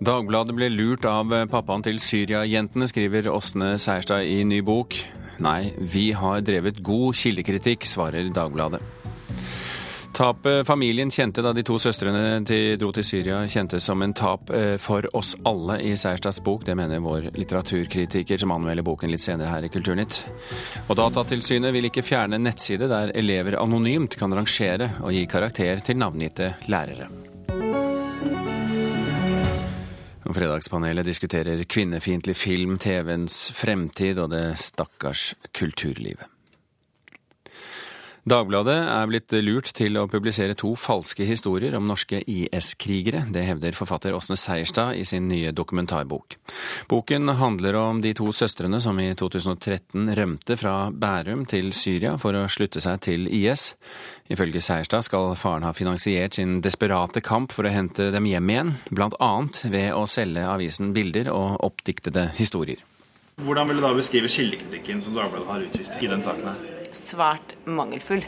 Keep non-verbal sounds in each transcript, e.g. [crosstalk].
Dagbladet ble lurt av pappaen til Syria-jentene, skriver Åsne Seierstad i ny bok. Nei, vi har drevet god kildekritikk, svarer Dagbladet. Tapet familien kjente da de to søstrene dro til Syria, kjentes som en tap eh, for oss alle i Seierstads bok. Det mener vår litteraturkritiker som anmelder boken litt senere her i Kulturnytt. Og Datatilsynet vil ikke fjerne nettside der elever anonymt kan rangere og gi karakter til navngitte lærere. Fredagspanelet diskuterer kvinnefiendtlig film, TV-ens fremtid og det stakkars kulturlivet. Dagbladet er blitt lurt til å publisere to falske historier om norske IS-krigere. Det hevder forfatter Åsne Seierstad i sin nye dokumentarbok. Boken handler om de to søstrene som i 2013 rømte fra Bærum til Syria for å slutte seg til IS. Ifølge Seierstad skal faren ha finansiert sin desperate kamp for å hente dem hjem igjen, bl.a. ved å selge avisen bilder og oppdiktede historier. Hvordan vil du da beskrive kildekritikken som Dagbladet har utvist i den saken? her? Svært mangelfull.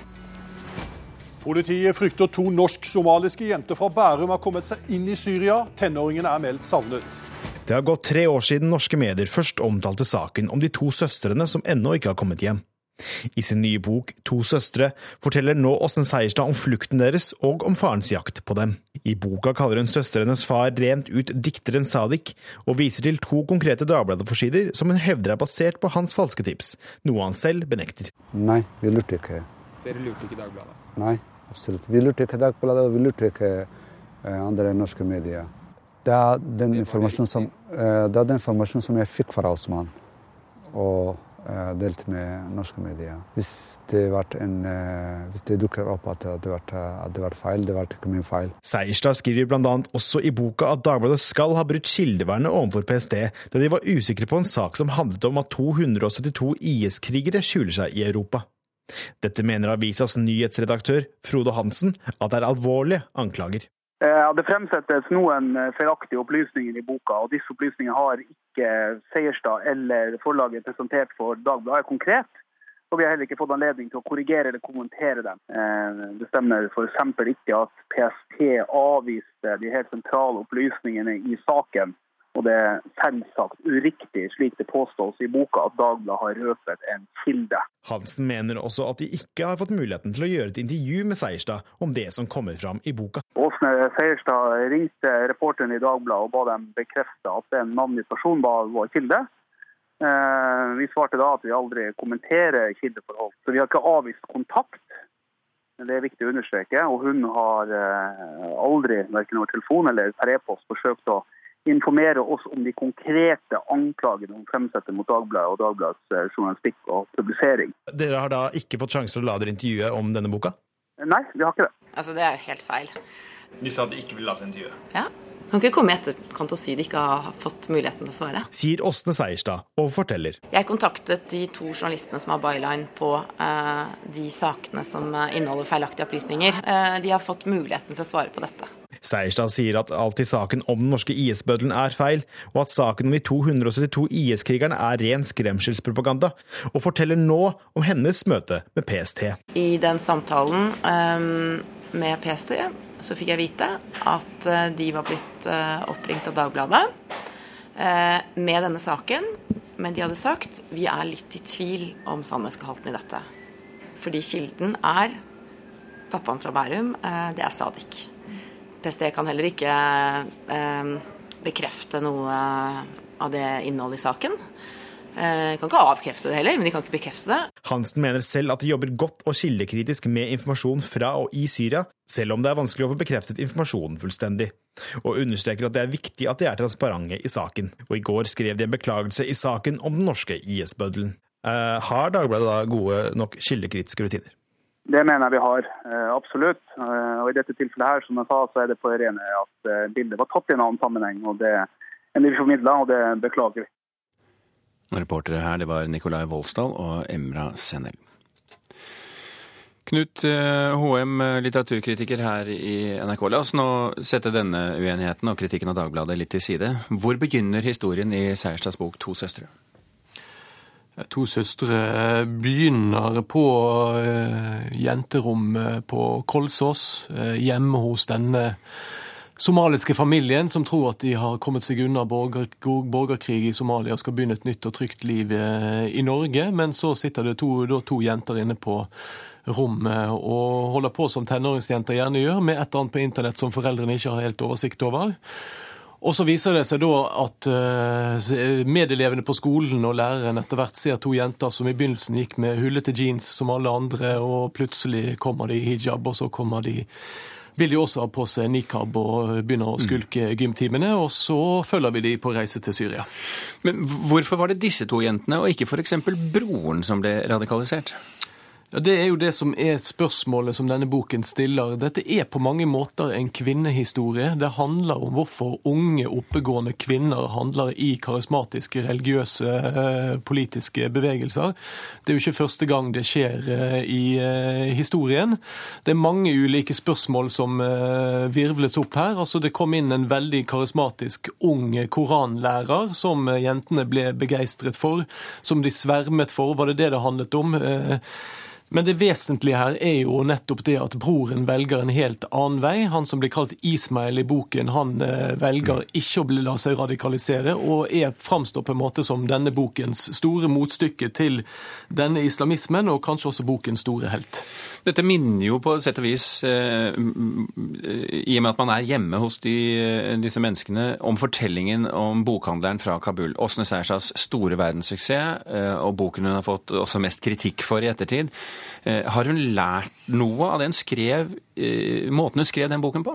Politiet frykter to norsk-somaliske jenter fra Bærum har kommet seg inn i Syria. Tenåringene er meldt savnet. Det har gått tre år siden norske medier først omtalte saken om de to søstrene som ennå ikke har kommet hjem. I sin nye bok To søstre forteller nå Åsen Seierstad om flukten deres og om farens jakt på dem. I boka kaller hun søstrenes far rent ut dikteren Sadik, og viser til to konkrete Dagbladet-forsider som hun hevder er basert på hans falske tips, noe han selv benekter. Nei, vi lurte ikke. Dere lurte ikke Dagbladet? Nei, absolutt. Vi lurte ikke Dagbladet, og vi lurte ikke eh, andre norske medier. Det er den informasjonen som, eh, er den informasjonen som jeg fikk fra Osman. Og delt med norske medier. Hvis det, en, eh, hvis det dukker opp at det, var, at feil, det var ikke min feil. Seierstad skriver bl.a. også i boka at Dagbladet skal ha brutt kildevernet overfor PST, da de var usikre på en sak som handlet om at 272 IS-krigere skjuler seg i Europa. Dette mener avisas nyhetsredaktør Frode Hansen at det er alvorlige anklager. Eh, det fremsettes noen eh, feilaktige opplysninger i boka, og disse opplysningene har ikke Seierstad eller forlaget presentert for Dagbladet konkret. Og vi har heller ikke fått anledning til å korrigere eller kommentere dem. Eh, det stemmer f.eks. ikke at PST avviste de helt sentrale opplysningene i saken og det er selvsagt uriktig, slik det påstås i boka, at Dagbladet har røpet en kilde. Hansen mener også at de ikke har fått muligheten til å gjøre et intervju med Seierstad om det som kommer fram i boka. Åsne Seierstad ringte reporteren i Dagbladet og ba dem bekrefte at en navngitt person var vår kilde. Eh, vi svarte da at vi aldri kommenterer kildeforhold. Så vi har ikke avvist kontakt. Det er viktig å understreke. Og hun har eh, aldri, verken over telefon eller per e-post, forsøkt å informere oss om de konkrete anklagene hun fremsetter mot Dagbladet og Dagbladets eh, journalistikk og publisering. Dere har da ikke fått sjanse til å la dere intervjue om denne boka? Nei, vi har ikke det. Altså, Det er helt feil. De sa at de ikke ville la seg intervjue? Ja. Kan ikke komme i etterkant og si de ikke har fått muligheten til å svare. Sier Åsne Seierstad og forteller. Jeg kontaktet de to journalistene som har byline på eh, de sakene som eh, inneholder feilaktige opplysninger. Eh, de har fått muligheten til å svare på dette. Seierstad sier at alt i saken om den norske IS-bøddelen er feil, og at saken om de 272 IS-krigerne er ren skremselspropaganda, og forteller nå om hennes møte med PST. I den samtalen um, med PST så fikk jeg vite at uh, de var blitt uh, oppringt av Dagbladet uh, med denne saken, men de hadde sagt vi er litt i tvil om sannhetsgehalten i dette. Fordi kilden er pappaen fra Bærum, det er Sadik. PST kan heller ikke eh, bekrefte noe av det innholdet i saken. Eh, kan ikke avkrefte det heller, men de kan ikke bekrefte det. Hansen mener selv at de jobber godt og kildekritisk med informasjon fra og i Syria, selv om det er vanskelig å få bekreftet informasjonen fullstendig, og understreker at det er viktig at de er transparente i saken. Og i går skrev de en beklagelse i saken om den norske IS-bøddelen. Eh, har Dagbladet da gode nok kildekritiske rutiner? Det mener jeg vi har, eh, absolutt. Eh, og I dette tilfellet her, som jeg sa, så er det på det rene at eh, bildet var tatt i en annen sammenheng. og Det er vi formidla, og det beklager vi. Reportere her det var Nikolai Volsdal og Emra Senel. Knut HM, litteraturkritiker her i NRK. La oss nå sette denne uenigheten og kritikken av Dagbladet litt til side. Hvor begynner historien i Seierstads bok 'To søstre'? To søstre begynner på uh, jenterommet på Kolsås, hjemme hos denne somaliske familien som tror at de har kommet seg unna borger, borgerkrig i Somalia og skal begynne et nytt og trygt liv eh, i Norge. Men så sitter det to, da, to jenter inne på rommet og holder på som tenåringsjenter gjerne gjør, med et eller annet på internett som foreldrene ikke har helt oversikt over. Og så viser det seg da at uh, medelevene på skolen og læreren etter hvert ser to jenter som i begynnelsen gikk med hullete jeans som alle andre, og plutselig kommer de i hijab, og så kommer de vil de også ha på seg nikab og begynner å skulke gymtimene. Og så følger vi de på reise til Syria. Men hvorfor var det disse to jentene, og ikke f.eks. broren som ble radikalisert? Ja, Det er jo det som er spørsmålet som denne boken stiller. Dette er på mange måter en kvinnehistorie. Det handler om hvorfor unge, oppegående kvinner handler i karismatiske, religiøse, eh, politiske bevegelser. Det er jo ikke første gang det skjer eh, i eh, historien. Det er mange ulike spørsmål som virvles opp her. Altså, Det kom inn en veldig karismatisk ung koranlærer som jentene ble begeistret for, som de svermet for. Var det det det handlet om? Men det vesentlige her er jo nettopp det at broren velger en helt annen vei. Han som blir kalt Ismail i boken, han eh, velger ikke å la seg radikalisere, og er framstår på en måte som denne bokens store motstykke til denne islamismen, og kanskje også bokens store helt. Dette minner jo på sett og vis, eh, i og med at man er hjemme hos de, disse menneskene, om fortellingen om bokhandleren fra Kabul. Åsne Seirsas store verdenssuksess, eh, og boken hun har fått også mest kritikk for i ettertid. Eh, har hun lært noe av den skrev, måten hun skrev den boken på?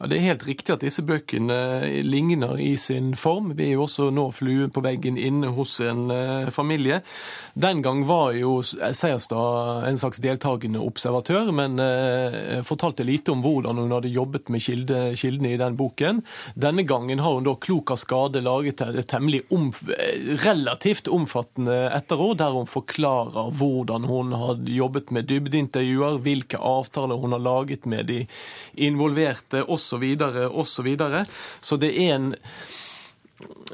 Ja, Det er helt riktig at disse bøkene ligner i sin form. Vi er jo også nå flue på veggen inne hos en uh, familie. Den gang var jo Seierstad en slags deltakende observatør, men uh, fortalte lite om hvordan hun hadde jobbet med kilde, kildene i den boken. Denne gangen har hun da klok av skade laget et temmelig om, relativt omfattende etterord, der hun forklarer hvordan hun har jobbet med dybdeintervjuer, hvilke avtaler hun har laget med de involverte. også osv. osv. Så, så det er en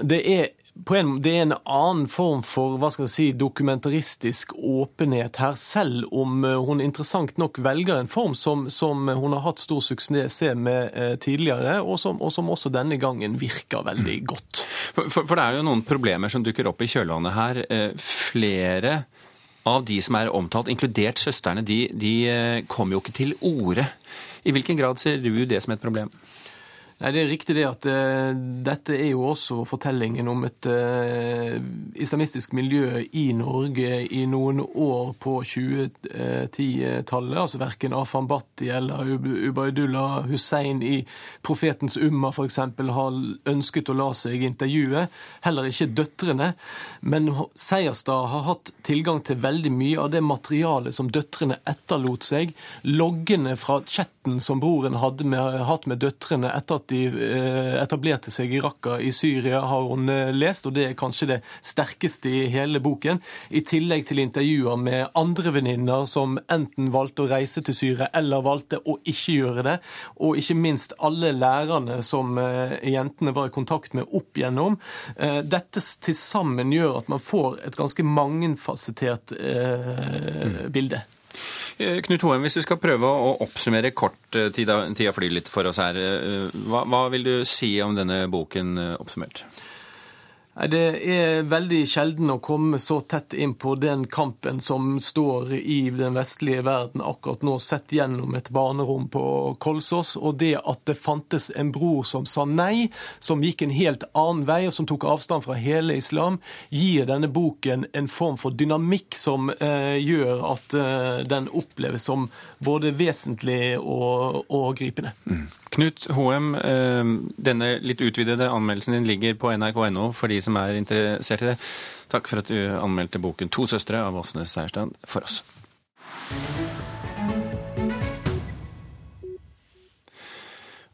det er, en, det er en annen form for hva skal jeg si, dokumentaristisk åpenhet her, selv om eh, hun interessant nok velger en form som, som hun har hatt stor suksess med eh, tidligere, og som, og som, også denne gangen virker veldig mm. godt. For, for, for, det er jo noen problemer som dukker opp i kjølvannet her. Eh, flere av de som er omtalt, inkludert søstrene, de, de kom jo ikke til orde i hvilken grad ser du det som et problem? Nei, Det er riktig det at uh, dette er jo også fortellingen om et uh, islamistisk miljø i Norge i noen år på 2010-tallet. Altså verken Afan Bhatti eller Ubaydullah Hussein i Profetens Umma f.eks. har ønsket å la seg intervjue. Heller ikke døtrene. Men Seierstad har hatt tilgang til veldig mye av det materialet som døtrene etterlot seg. Loggene fra chatten som broren hadde med, hatt med døtrene etter at de eh, etablerte seg i Raqqa i Syria, har hun eh, lest, og det er kanskje det sterkeste i hele boken. I tillegg til intervjuer med andre venninner som enten valgte å reise til Syria eller valgte å ikke gjøre det, og ikke minst alle lærerne som eh, jentene var i kontakt med opp igjennom. Dette til sammen gjør at man får et ganske mangefasettert eh, bilde. Eh, Knut Hoem, hvis du skal prøve å oppsummere kort, eh, tida, tida flyr litt for oss her. Eh, hva, hva vil du si om denne boken oppsummert? Det er veldig sjelden å komme så tett inn på den kampen som står i den vestlige verden akkurat nå, sett gjennom et barnerom på Kolsås. Og det at det fantes en bror som sa nei, som gikk en helt annen vei, og som tok avstand fra hele islam, gir denne boken en form for dynamikk som eh, gjør at eh, den oppleves som både vesentlig og, og gripende. Mm. Knut Hoem, eh, denne litt utvidede anmeldelsen din ligger på nrk.no for de som er interessert i det. Takk for at du anmeldte boken 'To søstre' av Åsne Seierstad for oss.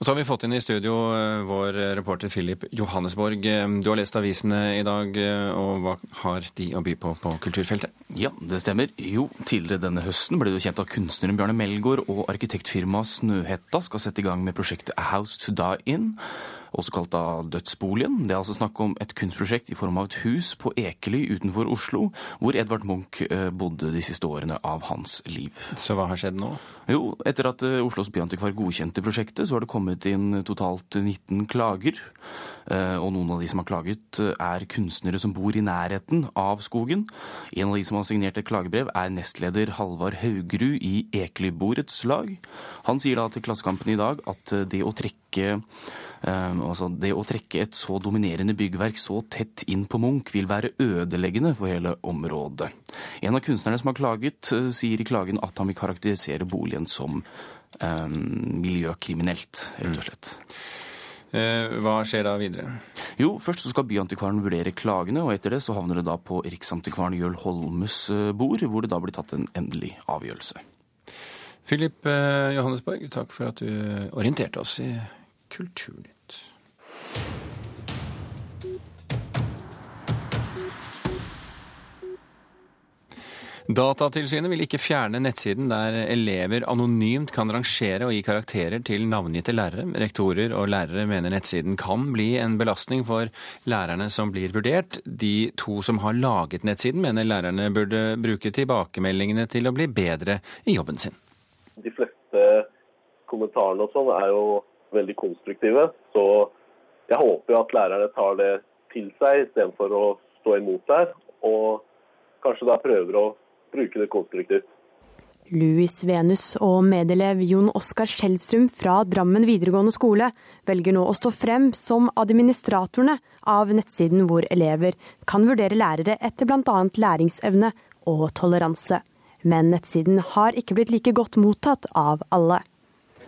Og så har vi fått inn i studio eh, vår reporter Philip Johannesborg. Eh, du har lest avisene i dag, eh, og hva har de å by på på kulturfeltet? Ja, det stemmer. Jo, tidligere denne høsten ble det kjent at kunstneren Bjarne Melgaard og arkitektfirmaet Snøhetta skal sette i gang med prosjektet A House to Die In. Også kalt da Dødsboligen. Det er altså snakk om et kunstprosjekt i form av et hus på Ekely utenfor Oslo, hvor Edvard Munch eh, bodde de siste årene av hans liv. Så hva har skjedd nå? Jo, etter at eh, Oslos byantikvar godkjente prosjektet, så har det kommet inn totalt 19 klager. Eh, og noen av de som har klaget, er kunstnere som bor i nærheten av skogen. En av de som har signert et klagebrev, er nestleder Halvard Haugerud i Ekelyborets lag. Han sier da til Klassekampen i dag at det å trekke altså det å trekke et så dominerende byggverk så tett inn på Munch vil være ødeleggende for hele området. En av kunstnerne som har klaget, sier i klagen at han vil karakterisere boligen som um, miljøkriminelt, rett og slett. Uh, hva skjer da videre? Jo, Først så skal Byantikvaren vurdere klagene, og etter det så havner det da på Riksantikvaren Jøl Holmes uh, bord, hvor det da blir tatt en endelig avgjørelse. Philip Johannesborg, takk for at du orienterte oss i Kulturnytt. Datatilsynet vil ikke fjerne nettsiden der elever anonymt kan rangere og gi karakterer til navngitte lærere. Rektorer og lærere mener nettsiden kan bli en belastning for lærerne som blir vurdert. De to som har laget nettsiden, mener lærerne burde bruke tilbakemeldingene til å bli bedre i jobben sin. De fleste kommentarene og sånn er jo veldig konstruktive. Så jeg håper at lærerne tar det til seg istedenfor å stå imot der. Og kanskje da prøver å bruke det konstruktivt. Louis Venus og medelev Jon Oskar Skjeldstrøm fra Drammen videregående skole velger nå å stå frem som administratorene av nettsiden hvor elever kan vurdere lærere etter bl.a. læringsevne og toleranse. Men nettsiden har ikke blitt like godt mottatt av alle.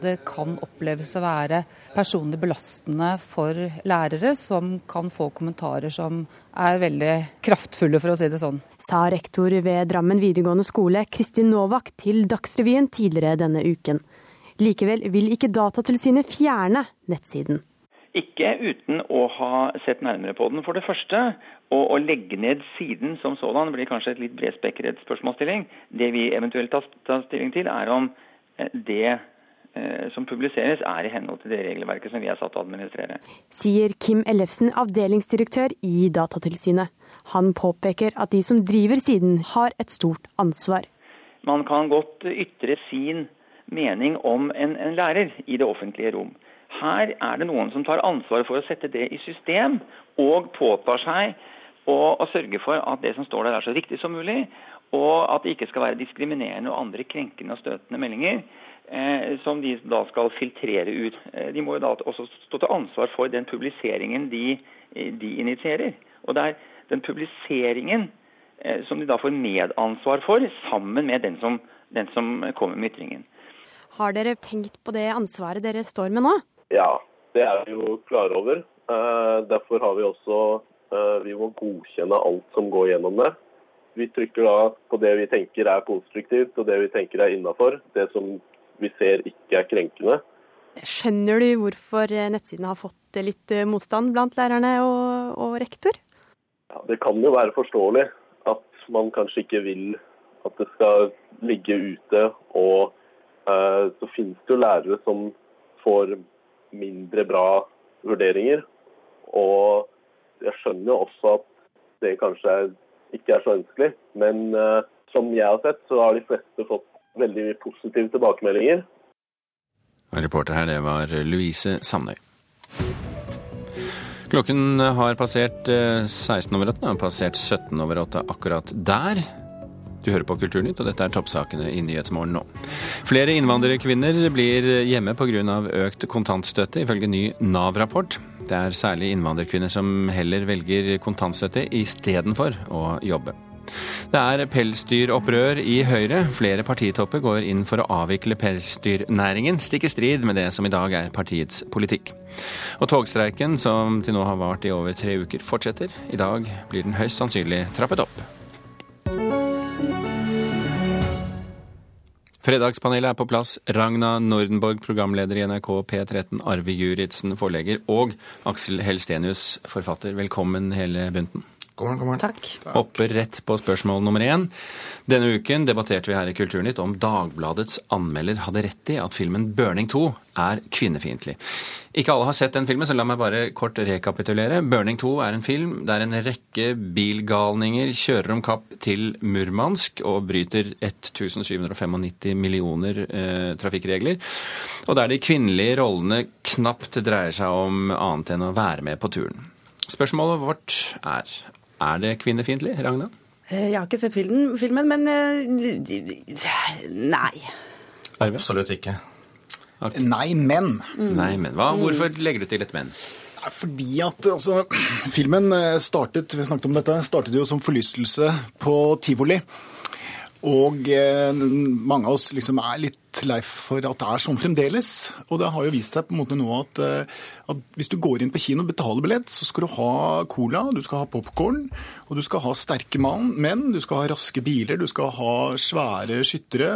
Det kan oppleves å være personlig belastende for lærere, som kan få kommentarer som er veldig kraftfulle, for å si det sånn. Sa rektor ved Drammen videregående skole Kristin Novak til Dagsrevyen tidligere denne uken. Likevel vil ikke Datatilsynet fjerne nettsiden. Ikke uten å ha sett nærmere på den, for det første. Og å legge ned siden som sådan blir kanskje et litt bredspekret spørsmålsstilling. Det vi eventuelt tar stilling til, er om eh, det som publiseres, er i henhold til det regelverket som vi er satt til å administrere. Sier Kim Ellefsen, avdelingsdirektør i Datatilsynet. Han påpeker at de som driver siden, har et stort ansvar. Man kan godt ytre sin mening om en, en lærer i det offentlige rom. Her er det noen som tar ansvar for å sette det i system, og påtar seg å, å sørge for at det som står der er så riktig som mulig, og at det ikke skal være diskriminerende og andre krenkende og støtende meldinger eh, som de da skal filtrere ut. Eh, de må jo da også stå til ansvar for den publiseringen de, eh, de initierer. Og det er den publiseringen eh, som de da får medansvar for, sammen med den som, den som kommer med ytringen. Har dere tenkt på det ansvaret dere står med nå? Ja, det er vi jo klar over. Eh, derfor har vi også eh, Vi må godkjenne alt som går gjennom det. Vi trykker da på det vi tenker er konstruktivt og det vi tenker er innafor. Det som vi ser ikke er krenkende. Skjønner du hvorfor nettsiden har fått litt eh, motstand blant lærerne og, og rektor? Ja, det kan jo være forståelig at man kanskje ikke vil at det skal ligge ute. Og eh, så finnes det jo lærere som får mindre bra vurderinger. Og jeg skjønner jo også at det kanskje er, ikke er så ønskelig. Men eh, som jeg har sett, så har de fleste fått veldig positive tilbakemeldinger. Reporter her, det var Louise Sandøy. Klokken har passert 16 eh, over 8, har passert 17 over 8 akkurat der. Du hører på Kulturnytt, og dette er toppsakene i Nyhetsmorgen nå. Flere innvandrerkvinner blir hjemme pga. økt kontantstøtte, ifølge ny Nav-rapport. Det er særlig innvandrerkvinner som heller velger kontantstøtte istedenfor å jobbe. Det er pelsdyropprør i Høyre. Flere partitopper går inn for å avvikle pelsdyrnæringen, stikk i strid med det som i dag er partiets politikk. Og togstreiken, som til nå har vart i over tre uker, fortsetter. I dag blir den høyst sannsynlig trappet opp. Fredagspanelet er på plass. Ragna Nordenborg, programleder i NRK P13, Arve Juritzen, forlegger, og Aksel Helstenius, forfatter. Velkommen hele bunten. God morgen, god morgen. Takk. Hopper rett på spørsmål nummer én. Denne uken debatterte vi her i Kulturnytt om Dagbladets anmelder hadde rett i at filmen 'Burning 2' er kvinnefiendtlig. Ikke alle har sett den filmen, så la meg bare kort rekapitulere. 'Burning 2' er en film der en rekke bilgalninger kjører om kapp til Murmansk og bryter 1795 millioner eh, trafikkregler, og der de kvinnelige rollene knapt dreier seg om annet enn å være med på turen. Spørsmålet vårt er er det kvinnefiendtlig, Ragna? Eh, Jeg har ikke sett filmen, filmen men eh, nei. Arve? Absolutt ikke. Nei, men. Nei, men hva? Hvorfor legger du til et men? Fordi at altså, [clears throat] filmen eh, startet vi snakket om dette, startet jo som forlystelse på tivoli. Og eh, mange av oss liksom er litt lei for at det er sånn fremdeles. Og det har jo vist seg på en måte nå at, eh, at hvis du går inn på kino og betaler billett, så skal du ha cola, du skal ha popkorn, og du skal ha sterke menn, du skal ha raske biler, du skal ha svære skyttere.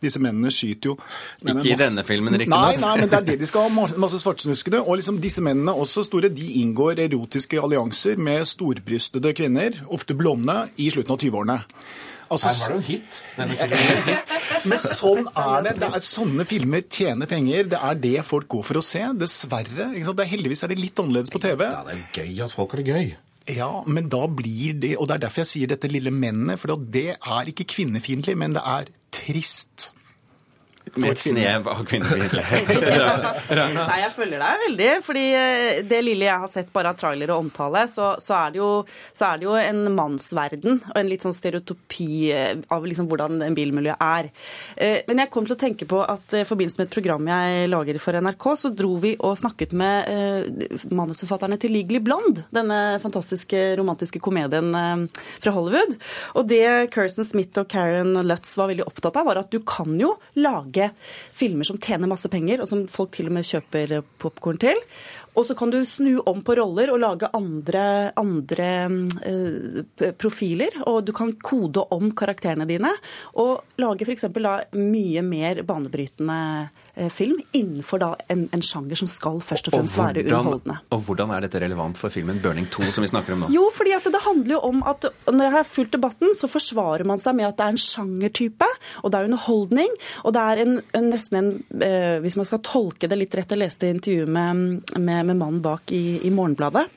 Disse mennene skyter jo Ikke i denne filmen, riktignok. Nei, nei, men det er det de skal ha. ma- Masse svartsnuskede. Og liksom disse mennene også store, de inngår erotiske allianser med storbrystede kvinner, ofte blonde, i slutten av 20-årene. Altså, Her var det jo hit. Denne filmen er [laughs] hit. men sånn er det. det er, sånne filmer tjener penger. Det er det folk går for å se. Dessverre. Er, heldigvis er det litt annerledes på TV. Ja, det er gøy at folk har det gøy. Ja, men da blir det Og det er derfor jeg sier dette lille mennet. For det er ikke kvinnefiendtlig, men det er trist. Med et snev av kvinnefiendtlighet. [laughs] Nei, jeg følger deg veldig. fordi eh, det lille jeg har sett bare av trailer og omtale, så, så, er det jo, så er det jo en mannsverden og en litt sånn stereotypi eh, av liksom hvordan en bilmiljø er. Eh, Men jeg kom til å tenke på at i forbindelse med et program jeg lager for NRK, så dro vi og snakket med manusforfatterne til Legally Blonde, denne fantastiske romantiske komedien fra Hollywood. Og det Kirsten Smith og Karen Lutz var veldig opptatt av, var at du kan jo lage filmer som tjener masse penger, og som folk til og med kjøper popkorn til. Og så kan du snu om på roller og lage andre, andre eh, profiler. Og du kan kode om karakterene dine. Og lage f.eks. mye mer banebrytende film innenfor da en, en sjanger som skal først og fremst være underholdende. og hvordan er dette relevant for filmen 'Burning 2', som vi snakker om nå? Jo, fordi at det handler jo om at når jeg har fulgt debatten, så forsvarer man seg med at det er en sjangertype, og det er underholdning, og det er en, en nesten en eh, Hvis man skal tolke det litt rett, jeg leste intervjuet med, med, med mannen bak i, i Morgenbladet.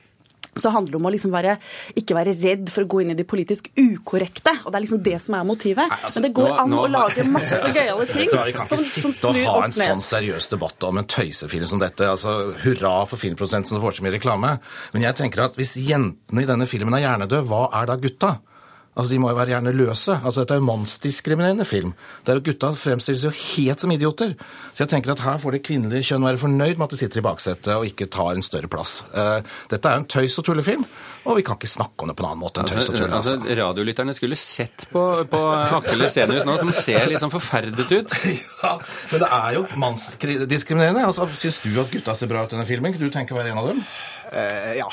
Så handler det om å liksom være, ikke være redd for å gå inn i det politisk ukorrekte. Og det er liksom det som er motivet. altså, Men det går nå- an nå- å lage masse [laughs] gøyale ting Vet du hva, Vi kan som, ikke sitte og ha en sånn seriøs debatt om en tøysefilm som dette. altså Hurra for filmprodusenten som får så mye reklame. Men jeg tenker at hvis jentene i denne filmen er hjernedøde, hva er da gutta? Altså, De må jo være gjerne løse. Altså, Dette er jo mannsdiskriminerende film. Det er jo Gutta fremstilles jo helt som idioter. Så jeg tenker at her får det kvinnelige kjønn være fornøyd med at de sitter i baksetet og ikke tar en større plass. Uh, dette er jo en tøys- og tullefilm, og vi kan ikke snakke om det på en annen måte enn tøys og Altså, tull. altså, altså. radiolytterne skulle sett på, på Aksel Estenius nå, som ser litt sånn forferdet ut. [laughs] Ja, men det er jo mannsdiskriminerende. Altså, Syns du at gutta ser bra ut i denne filmen? Kan du tenke å være en av dem? Eh, ja.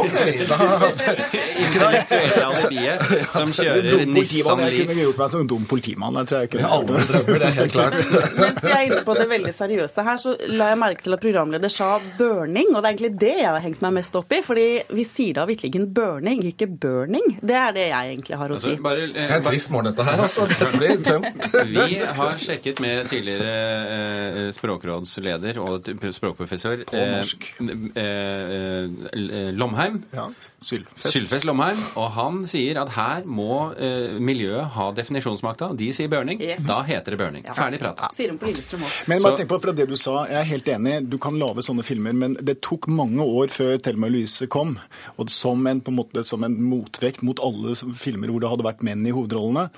Ok, da [laughs] Intellektuelle alibiet [laughs] som kjører Nissan Leaf. Jeg kunne gjort meg som en dum politimann. Det tror jeg ikke. Alle drømmer, det er helt klart. [laughs] Mens vi er inne på det veldig seriøse her, så la jeg merke til at programleder sa burning, og det er egentlig det jeg har hengt meg mest opp i. Fordi vi sier da vitterlig burning, ikke burning. Det er det jeg egentlig har å si. Altså, bare, Det er en trist morgen, dette her. altså. Det blir tømt. Vi har sjekket med tidligere eh, språkrådsleder og språkprofessor På norsk. eh, eh, eh, Lomheim. Ja, Sylfest. Sylfest Lomheim. Og han sier at her må eh, miljøet ha definisjonsmakta. De sier burning. Yes. Da heter det burning. Ferdig prata. Sier hun på Lillestrøm òg. Men bare tenk på, fra det du sa, jeg er helt enig, du kan lage sånne filmer, men det tok mange år før Thelma Louise kom, og som en, på en måte, som en motvekt mot alle filmer hvor det hadde vært menn i hovedrollene,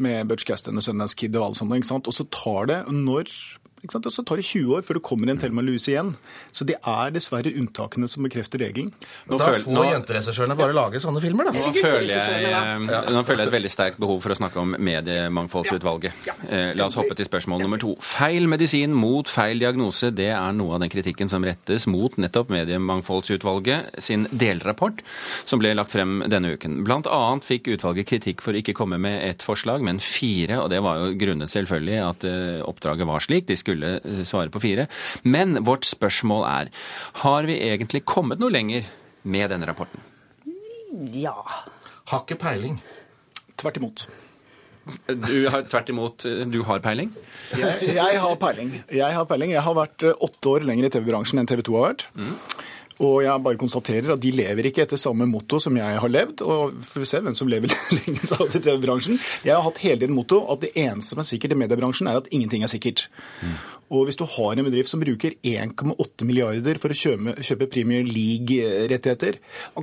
med Butch Cassidy og Sundance Kid og alle sånne, ikke sant? og så tar det når? Og så tar det 20 år før det kommer en Thelma Louise igjen. Så det er dessverre unntakene som bekrefter regelen. Nå Da føl- får nå- jenteregissørene bare lage sånne filmer, da. Nå føler, jeg, eh, nå føler jeg et veldig sterkt behov for å snakke om Mediemangfoldsutvalget. Eh, La oss hoppe til spørsmål nummer to. Feil medisin mot feil diagnose, det er noe av den kritikken som rettes mot nettopp Mediemangfoldsutvalget sin delrapport, som ble lagt frem denne uken. Blant annet fikk utvalget kritikk for ikke komme med ett forslag, men fire, og det var jo grunnet selvfølgelig at eh, oppdraget var slik. De skulle eh, svare på fire. Men vårt spørsmål er, har vi egentlig kommet noe lenger med denne rapporten? Ja. Har ikke peiling. Tvert imot. Du har tvert imot Du har peiling? Jeg, jeg har peiling. Jeg har peiling. Jeg har vært eh, åtte år lenger i TV-bransjen enn TV 2 har vært. Mm. Og jeg bare konstaterer at de lever ikke etter samme motto som jeg har levd. Og får vi se hvem som lever [laughs] lengst av TV-bransjen. Jeg har hatt hele tiden motto at det eneste som er sikkert i mediebransjen, er at ingenting er sikkert. Og hvis du har en bedrift som bruker 1,8 milliarder for å kjøpe, kjøpe Premier League-rettigheter,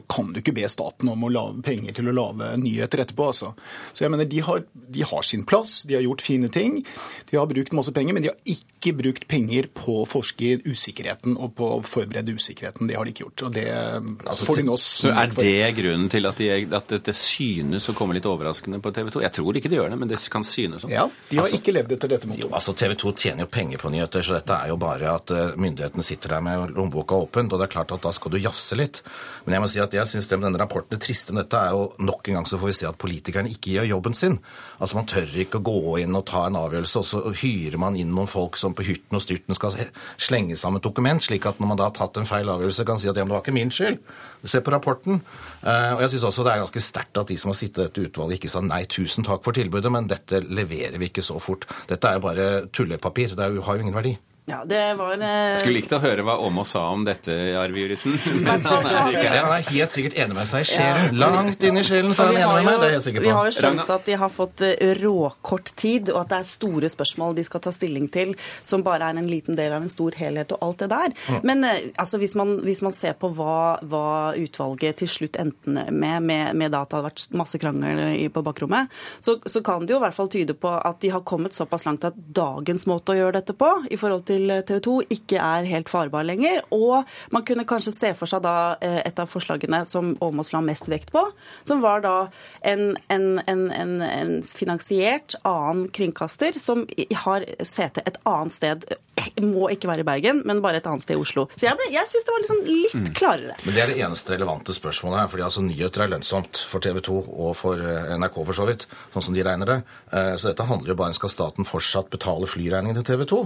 kan du ikke be staten om å lave penger til å lage nyheter etterpå. Altså. Så jeg mener, de har, de har sin plass, de har gjort fine ting. De har brukt masse penger, men de har ikke brukt penger på å forske i usikkerheten og på å forberede usikkerheten. Det har de ikke gjort. og det får de nå Så er det grunnen til at, de, at det synes å komme litt overraskende på TV 2? Jeg tror ikke det gjør det, men det kan synes sånn. Ja, de har ikke levd etter dette Jo, altså TV 2 tjener jo penger på nyheter, så dette er jo bare at eh, myndighetene sitter der med lommeboka åpent, og det er klart at da skal du jafse litt. Men jeg må si at jeg syns denne rapporten det triste med dette er jo nok en gang så får vi se at politikerne ikke gjør jobben sin. Altså Man tør ikke å gå inn og ta en avgjørelse, og så hyrer man inn noen folk som på hyrten og styrten skal slenge sammen et dokument, slik at når man da har tatt en feil avgjørelse, kan si at ja, men det var ikke min skyld. Se på rapporten. Eh, og jeg syns også det er ganske sterkt at de som har sittet i dette utvalget, ikke sa nei, tusen takk for tilbudet, men dette leverer vi ikke så fort. Dette er jo bare tullepapir. Det har jo ingen verdi. Ja, det var... Eh... Jeg skulle likt å høre hva Åmås sa om dette, Arve Juritzen. [laughs] Men han er ikke her. Han er helt sikkert enig med seg i sjelen. Ja. Langt inn i sjelen så er han enig med meg. Det er jeg sikker på. Vi har jo skjønt at de har fått råkort tid, og at det er store spørsmål de skal ta stilling til, som bare er en liten del av en stor helhet og alt det der. Mm. Men altså, hvis, man, hvis, man, ser på hva, hva, utvalget til slutt endte med, med, med da at det hadde vært masse krangel på bakrommet, så, så kan det jo i hvert fall tyde på at de har kommet såpass langt at dagens måte å gjøre dette på, i forhold til TV 2 ikke er helt farbar lenger. Og man kunne kanskje se for seg da et av forslagene som Åmås la mest vekt på, som var da en, en, en, en finansiert annen kringkaster som har sete et annet sted. [laughs] Må ikke være i Bergen, men bare et annet sted i Oslo. Så jeg, ble, jeg syns det var liksom litt klarere. Men Det er det eneste relevante spørsmålet her. fordi altså Nyheter er lønnsomt for TV 2 og for NRK, for så vidt, sånn som de regner det. Så dette handler jo bare om skal staten fortsatt betale flyregningen til TV 2.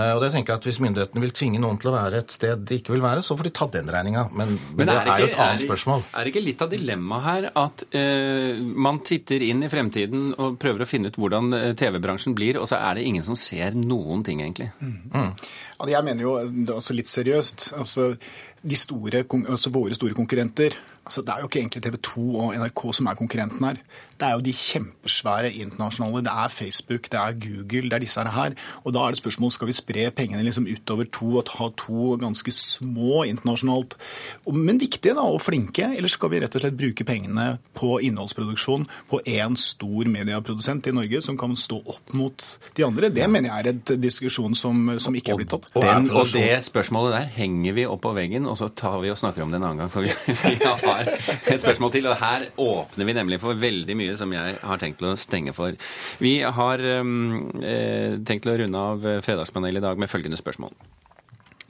Og det tenker jeg at Hvis myndighetene vil tvinge noen til å være et sted de ikke vil være, så får de ta den regninga. Men, men, men, det er, ikke, jo et annet spørsmål. Er det ikke litt av dilemmaet her at uh, man titter inn i fremtiden og prøver å finne ut hvordan TV-bransjen blir, og så er det ingen som ser noen ting, egentlig? Mm. Mm. Altså, jeg mener jo altså litt seriøst. altså store, altså våre store konkurrenter altså Det er jo ikke egentlig TV 2 og NRK som er konkurrenten her. Det er jo de kjempesvære internasjonale. Det er Facebook, det er Google, det er disse her. Og da er det spørsmål skal vi spre pengene liksom utover to og ta to ganske små internasjonalt, men viktige da, og flinke, eller skal vi rett og slett bruke pengene på innholdsproduksjon på én stor medieprodusent i Norge som kan stå opp mot de andre? Det mener jeg er et diskusjon som, som ikke er blitt tatt. Og, Den, og det spørsmålet der henger vi opp på veggen, og så tar vi og snakker om det en annen gang. for vi, [laughs] vi har et spørsmål til, og her åpner vi nemlig for veldig mye som jeg har tenkt å stenge for. Vi har um, tenkt å runde av Fredagspanelet i dag med følgende spørsmål.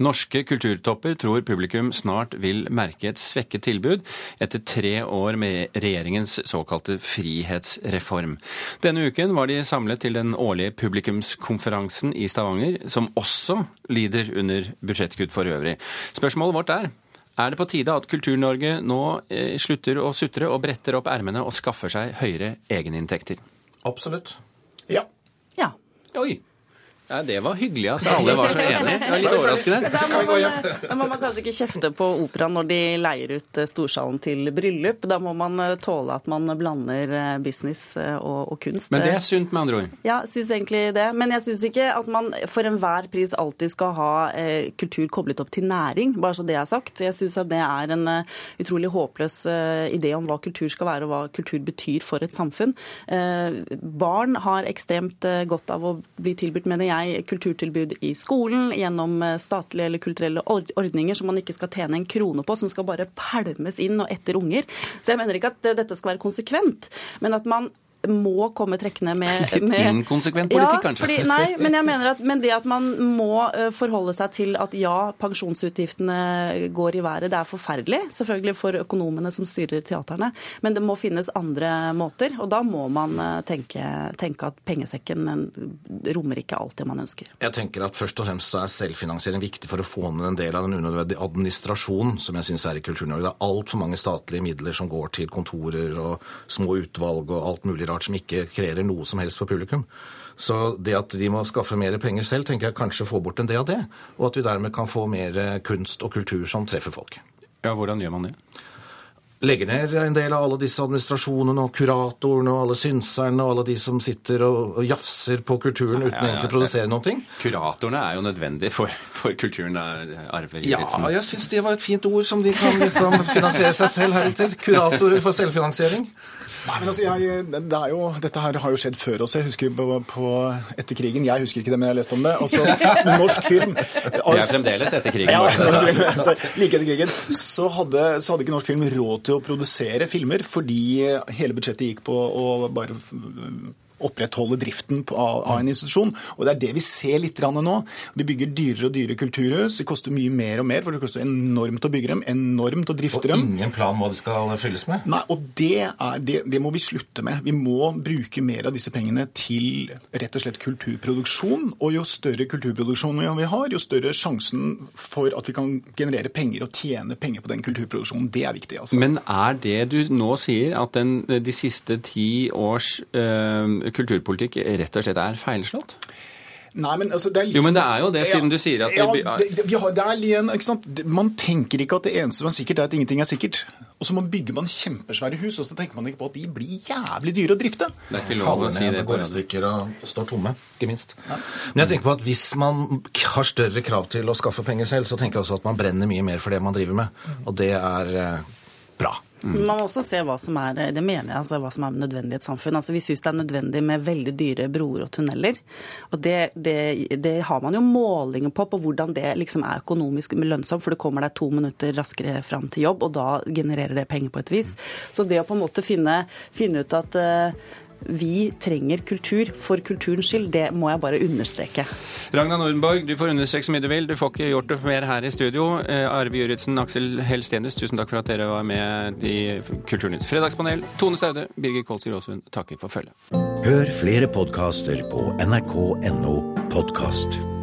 Norske kulturtopper tror publikum snart vil merke et svekket tilbud etter tre år med regjeringens såkalte frihetsreform. Denne uken var de samlet til den årlige publikumskonferansen i Stavanger, som også lider under budsjettkutt for øvrig. Spørsmålet vårt er er det på tide at Kultur-Norge nå eh, slutter å sutre og bretter opp ermene og skaffer seg høyere egeninntekter? Absolutt. Ja. Ja. Oi. Ja, Det var hyggelig at alle var så enige. Det var litt overraskende. Da må, man, da må man kanskje ikke kjefte på operaen når de leier ut eh, storsalen til bryllup. Da må man eh, tåle at man blander eh, business og, og kunst. Men det er sunt, med andre ord? Ja, syns egentlig det. Men jeg syns ikke at man for enhver pris alltid skal ha eh, kultur koblet opp til næring, bare så det er sagt. Jeg syns at det er en uh, utrolig håpløs uh, idé om hva kultur skal være, og hva kultur betyr for et samfunn. Uh, barn har ekstremt godt av å bli tilbudt, mener jeg, jeg kulturtilbud i skolen gjennom eh, statlige eller kulturelle ordninger som man ikke skal tjene en krone på, som skal bare pælmes inn og etter unger. Så jeg mener ikke at dette skal være konsekvent, men at man må komme trekkende med, [laughs] med inkonsekvent politikk, ja, kanskje? Fordi, nei, men jeg mener at men det at man må eh, forholde seg til at ja, pensjonsutgiftene går i været, det er forferdelig. Selvfølgelig for økonomene som styrer teaterne. Men det må finnes andre måter. Og da må man eh, tenke, tenke at pengesekken rommer ikke alt det man ønsker. Jeg tenker at Først og fremst så er selvfinansiering viktig for å få ned en del av den unødvendige administrasjonen som jeg synes er i Kultur-Norge. Det er altfor mange statlige midler som går til kontorer og små utvalg og alt mulig rart som ikke kreerer noe som helst for publikum. Så det at de må skaffe mer penger selv, tenker jeg kanskje får bort en del av det. Og at vi dermed kan få mer kunst og kultur som treffer folk. Ja, Hvordan gjør man det? Legger ned en del av alle disse administrasjonene og kuratorene og alle synserne og alle de som sitter og, og jafser på kulturen uten Ja, ja, ja. egentlig å produsere noe. Kuratorene er jo nødvendig for, for kulturen. Da, Arve Ja, jeg syns det var et fint ord som de kan liksom finansiere seg selv heretter. Kuratorer for selvfinansiering. Nei, men altså, jeg, det er jo, Dette her har jo skjedd før også. Jeg husker på, på etter krigen. Jeg husker ikke det, men jeg har lest om det. Altså, norsk film [laughs] Det er fremdeles etter krigen. Ja, [laughs] altså, like etter krigen. Så hadde, så hadde ikke norsk film råd til å produsere filmer fordi hele budsjettet gikk på å bare opprettholde driften av, av en institusjon. Og det er det vi ser litt nå. Vi bygger dyrere og dyrere kulturhus. Det koster mye mer og mer, for det koster enormt å bygge dem, enormt å drifte dem. Og ingen plan hva det skal fylles med. Nei, og det, er, det, det må vi slutte med. Vi må bruke mer av disse pengene til rett og slett kulturproduksjon. Og jo større kulturproduksjon vi har, jo større sjansen for at vi kan generere penger og tjene penger på den kulturproduksjonen. Det er viktig. altså. Men er det du nå sier, at den, de siste ti års eh, kulturpolitikk rett og slett er feilslått? Nei, men altså, det er litt Jo, men det er jo det, siden du sier at ja, vi- det, det, har, det er igjen, ikke sant? Man tenker ikke at det eneste som er sikkert, er at ingenting er sikkert. Og så bygger man kjempesvære hus, og så tenker man ikke på at de blir jævlig dyre å drifte. Det er ikke lov å si det går i stykker og står tomme, ikke minst. Men jeg tenker på at hvis man har større krav til å skaffe penger selv, så tenker jeg også at man brenner mye mer for det man driver med. Og det er eh, bra. Man må også se hva som er det mener jeg, altså hva som er nødvendig i et samfunn. Altså Vi syns det er nødvendig med veldig dyre broer og tunneler. Og det, det, det har man jo målinger på, på hvordan det liksom er økonomisk lønnsomt. For det kommer deg to minutter raskere fram til jobb, og da genererer det penger på et vis. Så det å på en måte finne, finne ut at eh, vi trenger kultur for kulturens skyld, det må jeg bare understreke. Ragna Nordenborg, du får understreke så mye du vil. Du får ikke gjort det mer her i studio. Eh, Arve Juritzen, Aksel Helstenius, tusen takk for at dere var med i Kulturnytt fredagspanel. Tone Staude, Birger Kolsrud Aasund, takker for følget. Hør flere podkaster på nrk.no podkast.